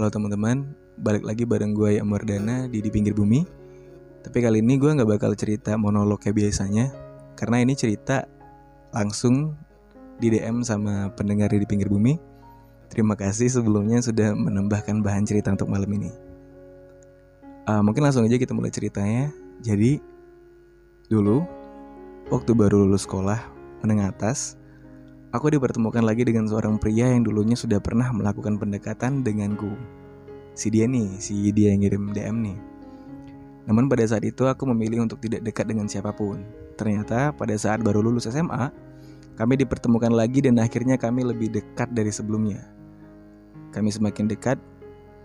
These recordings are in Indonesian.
Halo teman-teman, balik lagi bareng gue yang Mardana di di pinggir bumi. Tapi kali ini gue nggak bakal cerita monolog kayak biasanya, karena ini cerita langsung di DM sama pendengar di pinggir bumi. Terima kasih sebelumnya sudah menambahkan bahan cerita untuk malam ini. Uh, mungkin langsung aja kita mulai ceritanya. Jadi dulu waktu baru lulus sekolah menengah atas, Aku dipertemukan lagi dengan seorang pria yang dulunya sudah pernah melakukan pendekatan denganku. Si dia nih, si dia yang ngirim DM nih. Namun pada saat itu aku memilih untuk tidak dekat dengan siapa pun. Ternyata pada saat baru lulus SMA, kami dipertemukan lagi dan akhirnya kami lebih dekat dari sebelumnya. Kami semakin dekat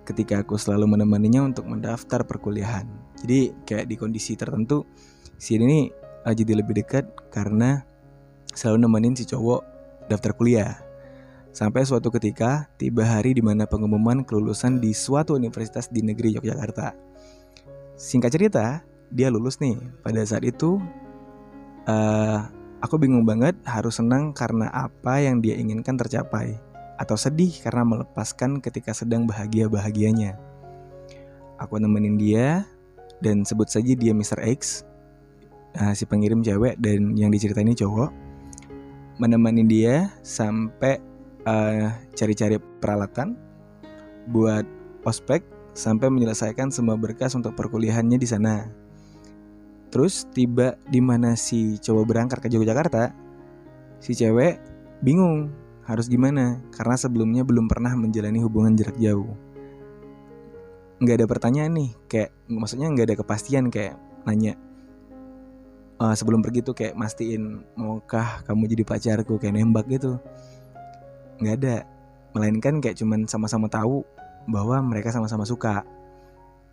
ketika aku selalu menemaninya untuk mendaftar perkuliahan. Jadi kayak di kondisi tertentu, si ini jadi lebih dekat karena selalu nemenin si cowok daftar kuliah. Sampai suatu ketika tiba hari di mana pengumuman kelulusan di suatu universitas di negeri Yogyakarta. Singkat cerita, dia lulus nih. Pada saat itu, uh, aku bingung banget harus senang karena apa yang dia inginkan tercapai, atau sedih karena melepaskan ketika sedang bahagia-bahagianya. Aku nemenin dia, dan sebut saja dia Mr. X, uh, si pengirim cewek dan yang diceritain ini cowok menemani dia sampai eh, cari-cari peralatan buat ospek sampai menyelesaikan semua berkas untuk perkuliahannya di sana. Terus tiba di mana si cowok berangkat ke Yogyakarta, si cewek bingung harus gimana karena sebelumnya belum pernah menjalani hubungan jarak jauh. Nggak ada pertanyaan nih, kayak maksudnya nggak ada kepastian kayak nanya uh, sebelum pergi tuh kayak mastiin maukah kamu jadi pacarku kayak nembak gitu nggak ada. Melainkan kayak cuman sama-sama tahu bahwa mereka sama-sama suka.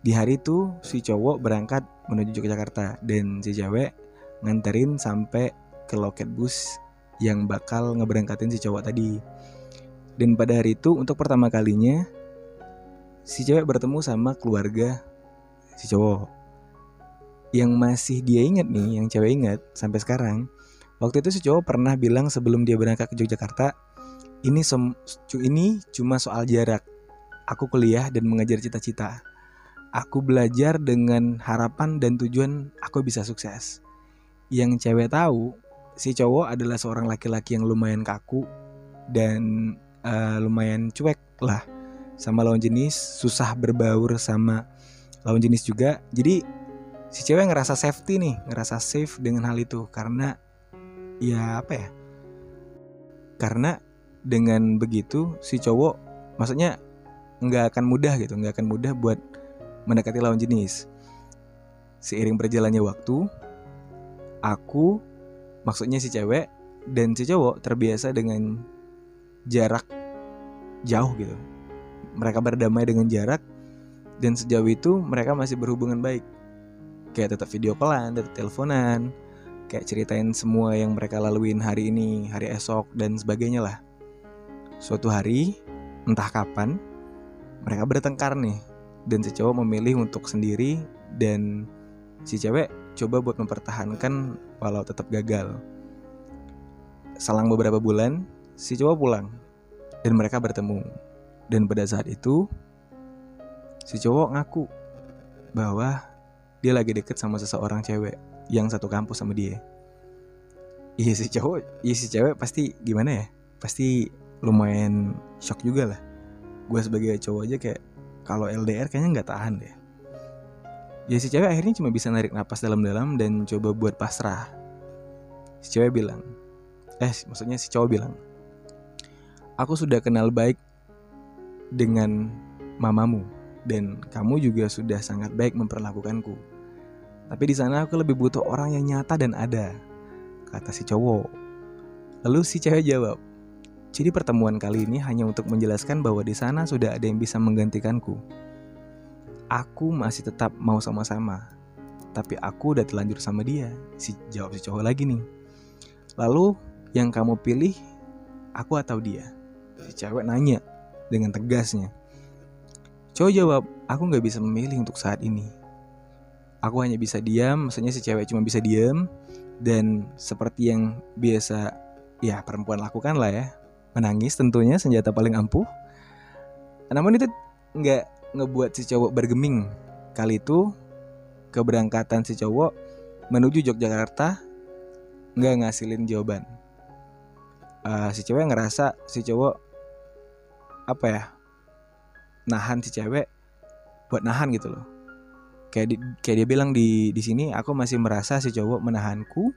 Di hari itu si cowok berangkat menuju Yogyakarta dan si cewek nganterin sampai ke loket bus yang bakal ngeberangkatin si cowok tadi. Dan pada hari itu untuk pertama kalinya si cewek bertemu sama keluarga si cowok. Yang masih dia ingat nih, yang cewek ingat sampai sekarang, waktu itu si cowok pernah bilang sebelum dia berangkat ke Yogyakarta, ini sem ini cuma soal jarak. Aku kuliah dan mengejar cita-cita. Aku belajar dengan harapan dan tujuan aku bisa sukses. Yang cewek tahu, si cowok adalah seorang laki-laki yang lumayan kaku dan uh, lumayan cuek lah sama lawan jenis, susah berbaur sama lawan jenis juga. Jadi si cewek ngerasa safety nih, ngerasa safe dengan hal itu karena ya apa ya? Karena dengan begitu si cowok maksudnya nggak akan mudah gitu, nggak akan mudah buat mendekati lawan jenis. Seiring berjalannya waktu, aku maksudnya si cewek dan si cowok terbiasa dengan jarak jauh gitu. Mereka berdamai dengan jarak dan sejauh itu mereka masih berhubungan baik kayak tetap video callan, tetap teleponan, kayak ceritain semua yang mereka laluin hari ini, hari esok dan sebagainya lah. Suatu hari, entah kapan, mereka bertengkar nih dan si cowok memilih untuk sendiri dan si cewek coba buat mempertahankan walau tetap gagal. Selang beberapa bulan, si cowok pulang dan mereka bertemu. Dan pada saat itu, si cowok ngaku bahwa dia lagi deket sama seseorang cewek yang satu kampus sama dia iya si cowok iya si cewek pasti gimana ya pasti lumayan shock juga lah gue sebagai cowok aja kayak kalau LDR kayaknya nggak tahan deh ya si cewek akhirnya cuma bisa narik napas dalam-dalam dan coba buat pasrah si cewek bilang eh maksudnya si cowok bilang aku sudah kenal baik dengan mamamu dan kamu juga sudah sangat baik memperlakukanku. Tapi di sana aku lebih butuh orang yang nyata dan ada, kata si cowok. Lalu si cewek jawab, jadi pertemuan kali ini hanya untuk menjelaskan bahwa di sana sudah ada yang bisa menggantikanku. Aku masih tetap mau sama-sama, tapi aku udah telanjur sama dia. Si jawab si cowok lagi nih. Lalu yang kamu pilih, aku atau dia? Si cewek nanya dengan tegasnya. Cowok jawab, aku gak bisa memilih untuk saat ini. Aku hanya bisa diam, maksudnya si cewek cuma bisa diam dan seperti yang biasa ya perempuan lakukan lah ya, menangis tentunya senjata paling ampuh. Namun itu nggak ngebuat si cowok bergeming. Kali itu keberangkatan si cowok menuju Yogyakarta nggak ngasilin jawaban. Uh, si cewek ngerasa si cowok apa ya nahan si cewek buat nahan gitu loh. Kayak di, kayak dia bilang di di sini aku masih merasa si cowok menahanku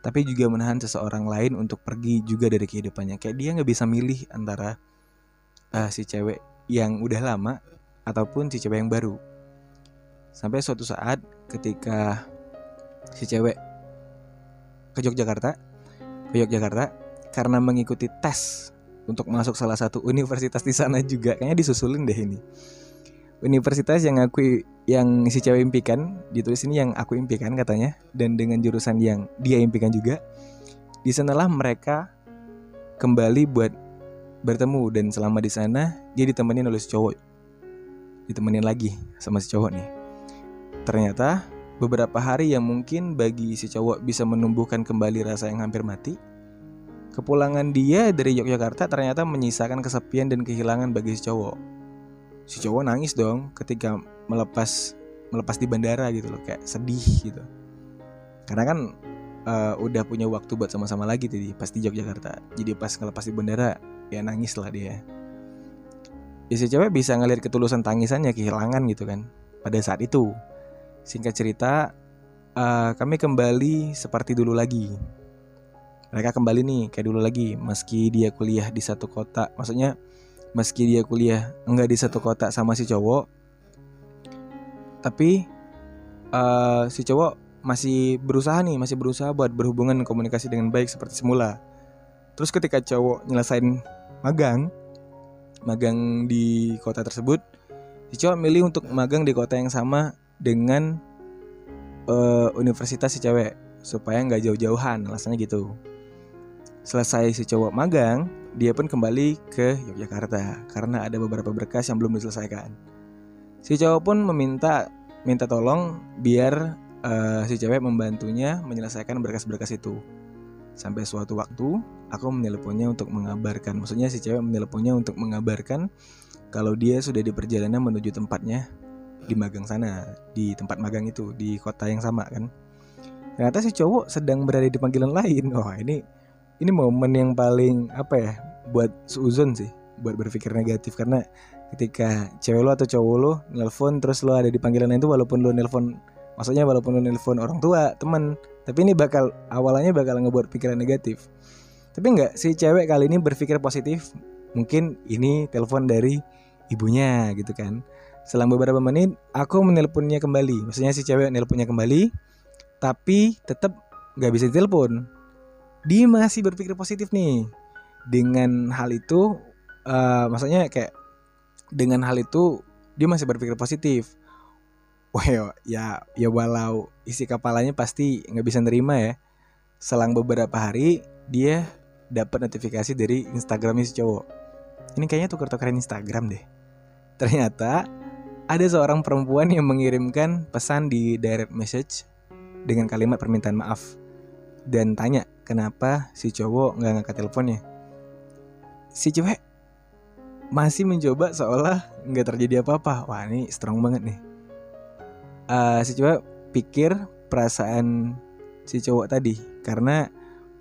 tapi juga menahan seseorang lain untuk pergi juga dari kehidupannya. Kayak dia nggak bisa milih antara uh, si cewek yang udah lama ataupun si cewek yang baru. Sampai suatu saat ketika si cewek ke Yogyakarta, ke Yogyakarta karena mengikuti tes untuk masuk salah satu universitas di sana juga kayaknya disusulin deh ini. Universitas yang aku yang si cewek impikan ditulis ini yang aku impikan katanya dan dengan jurusan yang dia impikan juga di sanalah mereka kembali buat bertemu dan selama di sana dia ditemenin oleh si cowok. Ditemenin lagi sama si cowok nih. Ternyata beberapa hari yang mungkin bagi si cowok bisa menumbuhkan kembali rasa yang hampir mati kepulangan dia dari Yogyakarta ternyata menyisakan kesepian dan kehilangan bagi si cowok si cowok nangis dong ketika melepas melepas di bandara gitu loh kayak sedih gitu karena kan uh, udah punya waktu buat sama-sama lagi tadi pas di Yogyakarta jadi pas ngelepas di bandara ya nangis lah dia ya si cewek bisa ngelihat ketulusan tangisannya kehilangan gitu kan pada saat itu Singkat cerita, uh, kami kembali seperti dulu lagi. Mereka kembali nih kayak dulu lagi, meski dia kuliah di satu kota. Maksudnya, meski dia kuliah enggak di satu kota sama si cowok, tapi uh, si cowok masih berusaha nih, masih berusaha buat berhubungan komunikasi dengan baik seperti semula. Terus ketika cowok nyelesain magang, magang di kota tersebut, si cowok milih untuk magang di kota yang sama dengan uh, universitas si cewek supaya nggak jauh-jauhan alasannya gitu selesai si cowok magang dia pun kembali ke Yogyakarta karena ada beberapa berkas yang belum diselesaikan. Si cowok pun meminta minta tolong biar uh, si cewek membantunya menyelesaikan berkas-berkas itu. Sampai suatu waktu aku menelponnya untuk mengabarkan maksudnya si cewek menelponnya untuk mengabarkan kalau dia sudah di perjalanan menuju tempatnya di magang sana di tempat magang itu di kota yang sama kan. Ternyata si cowok sedang berada di panggilan lain. Oh ini ini momen yang paling apa ya buat seuzon sih buat berpikir negatif karena ketika cewek lo atau cowok lo nelpon terus lo ada di panggilan itu walaupun lo nelpon maksudnya walaupun lo nelpon orang tua teman tapi ini bakal awalnya bakal ngebuat pikiran negatif tapi enggak si cewek kali ini berpikir positif mungkin ini telepon dari ibunya gitu kan Selang beberapa menit, aku menelponnya kembali. Maksudnya si cewek nelponnya kembali, tapi tetap nggak bisa ditelepon. Dia masih berpikir positif nih. Dengan hal itu, uh, maksudnya kayak dengan hal itu dia masih berpikir positif. Wah ya, ya, walau isi kepalanya pasti nggak bisa nerima ya. Selang beberapa hari dia dapat notifikasi dari Instagramnya si cowok. Ini kayaknya tuker-tukeran Instagram deh. Ternyata ada seorang perempuan yang mengirimkan pesan di direct message dengan kalimat permintaan maaf dan tanya kenapa si cowok nggak ngangkat teleponnya. Si cewek masih mencoba seolah nggak terjadi apa-apa. Wah ini strong banget nih. Uh, si cewek pikir perasaan si cowok tadi karena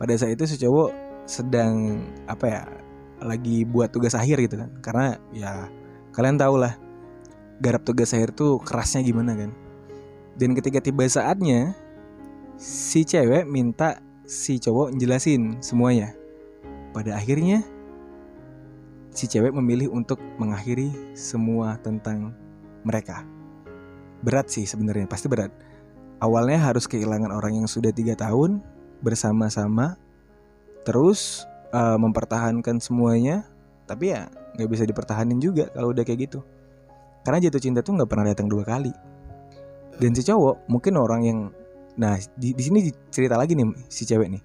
pada saat itu si cowok sedang apa ya lagi buat tugas akhir gitu kan karena ya kalian tahu lah garap tugas akhir tuh kerasnya gimana kan dan ketika tiba saatnya si cewek minta si cowok jelasin semuanya. Pada akhirnya si cewek memilih untuk mengakhiri semua tentang mereka. Berat sih sebenarnya pasti berat. Awalnya harus kehilangan orang yang sudah tiga tahun bersama-sama terus uh, mempertahankan semuanya tapi ya nggak bisa dipertahanin juga kalau udah kayak gitu. Karena jatuh cinta tuh nggak pernah datang dua kali. Dan si cowok mungkin orang yang nah di, di sini cerita lagi nih si cewek nih.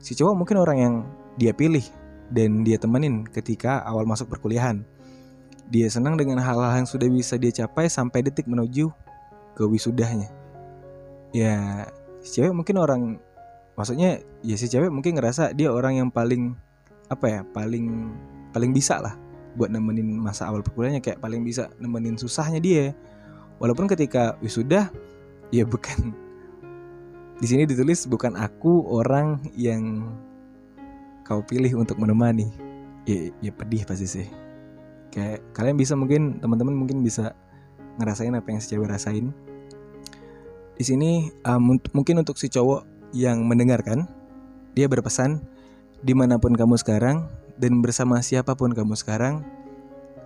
Si cowok mungkin orang yang dia pilih dan dia temenin ketika awal masuk perkuliahan. Dia senang dengan hal-hal yang sudah bisa dia capai sampai detik menuju ke wisudahnya. Ya, si cewek mungkin orang maksudnya ya si cewek mungkin ngerasa dia orang yang paling apa ya, paling paling bisa lah buat nemenin masa awal perkuliahannya kayak paling bisa nemenin susahnya dia walaupun ketika wisuda ya bukan di sini ditulis bukan aku orang yang kau pilih untuk menemani. Ya, ya pedih pasti sih. Kayak kalian bisa mungkin teman-teman mungkin bisa ngerasain apa yang si cewek rasain. Di sini um, mungkin untuk si cowok yang mendengarkan dia berpesan di mana pun kamu sekarang dan bersama siapa pun kamu sekarang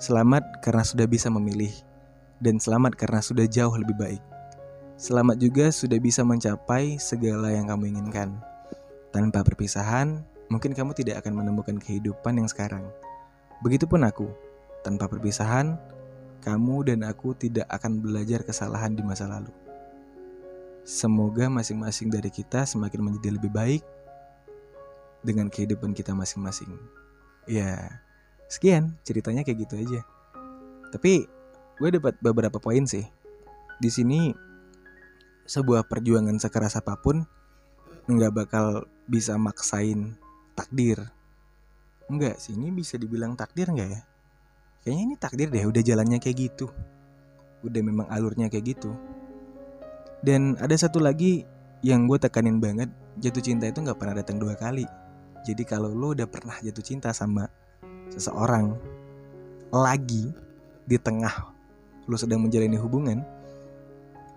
selamat karena sudah bisa memilih dan selamat karena sudah jauh lebih baik selamat juga sudah bisa mencapai segala yang kamu inginkan tanpa perpisahan mungkin kamu tidak akan menemukan kehidupan yang sekarang begitupun aku tanpa perpisahan kamu dan aku tidak akan belajar kesalahan di masa lalu. Semoga masing-masing dari kita semakin menjadi lebih baik dengan kehidupan kita masing-masing. Ya, sekian ceritanya kayak gitu aja. Tapi gue dapat beberapa poin sih. Di sini sebuah perjuangan sekeras apa pun nggak bakal bisa maksain takdir. Enggak sih, ini bisa dibilang takdir nggak ya? kayaknya ini takdir deh udah jalannya kayak gitu udah memang alurnya kayak gitu dan ada satu lagi yang gue tekanin banget jatuh cinta itu nggak pernah datang dua kali jadi kalau lo udah pernah jatuh cinta sama seseorang lagi di tengah lo sedang menjalani hubungan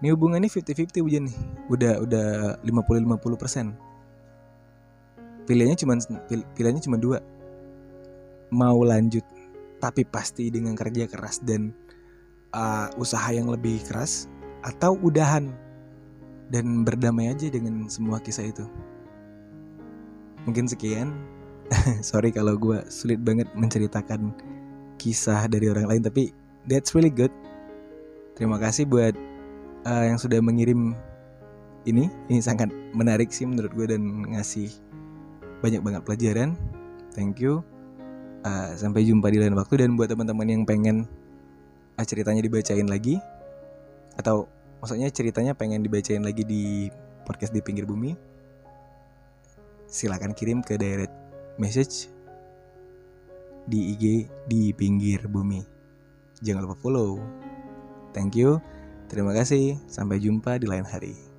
ini hubungan ini 50-50 hujan nih udah udah 50-50 persen pilihannya cuma pilihannya cuma dua mau lanjut tapi pasti dengan kerja keras dan uh, usaha yang lebih keras atau udahan dan berdamai aja dengan semua kisah itu. Mungkin sekian. Sorry kalau gue sulit banget menceritakan kisah dari orang lain, tapi that's really good. Terima kasih buat uh, yang sudah mengirim ini. Ini sangat menarik sih menurut gue dan ngasih banyak banget pelajaran. Thank you. Uh, sampai jumpa di lain waktu dan buat teman-teman yang pengen uh, ceritanya dibacain lagi atau maksudnya ceritanya pengen dibacain lagi di podcast di pinggir bumi silakan kirim ke direct message di IG di pinggir bumi jangan lupa follow thank you terima kasih sampai jumpa di lain hari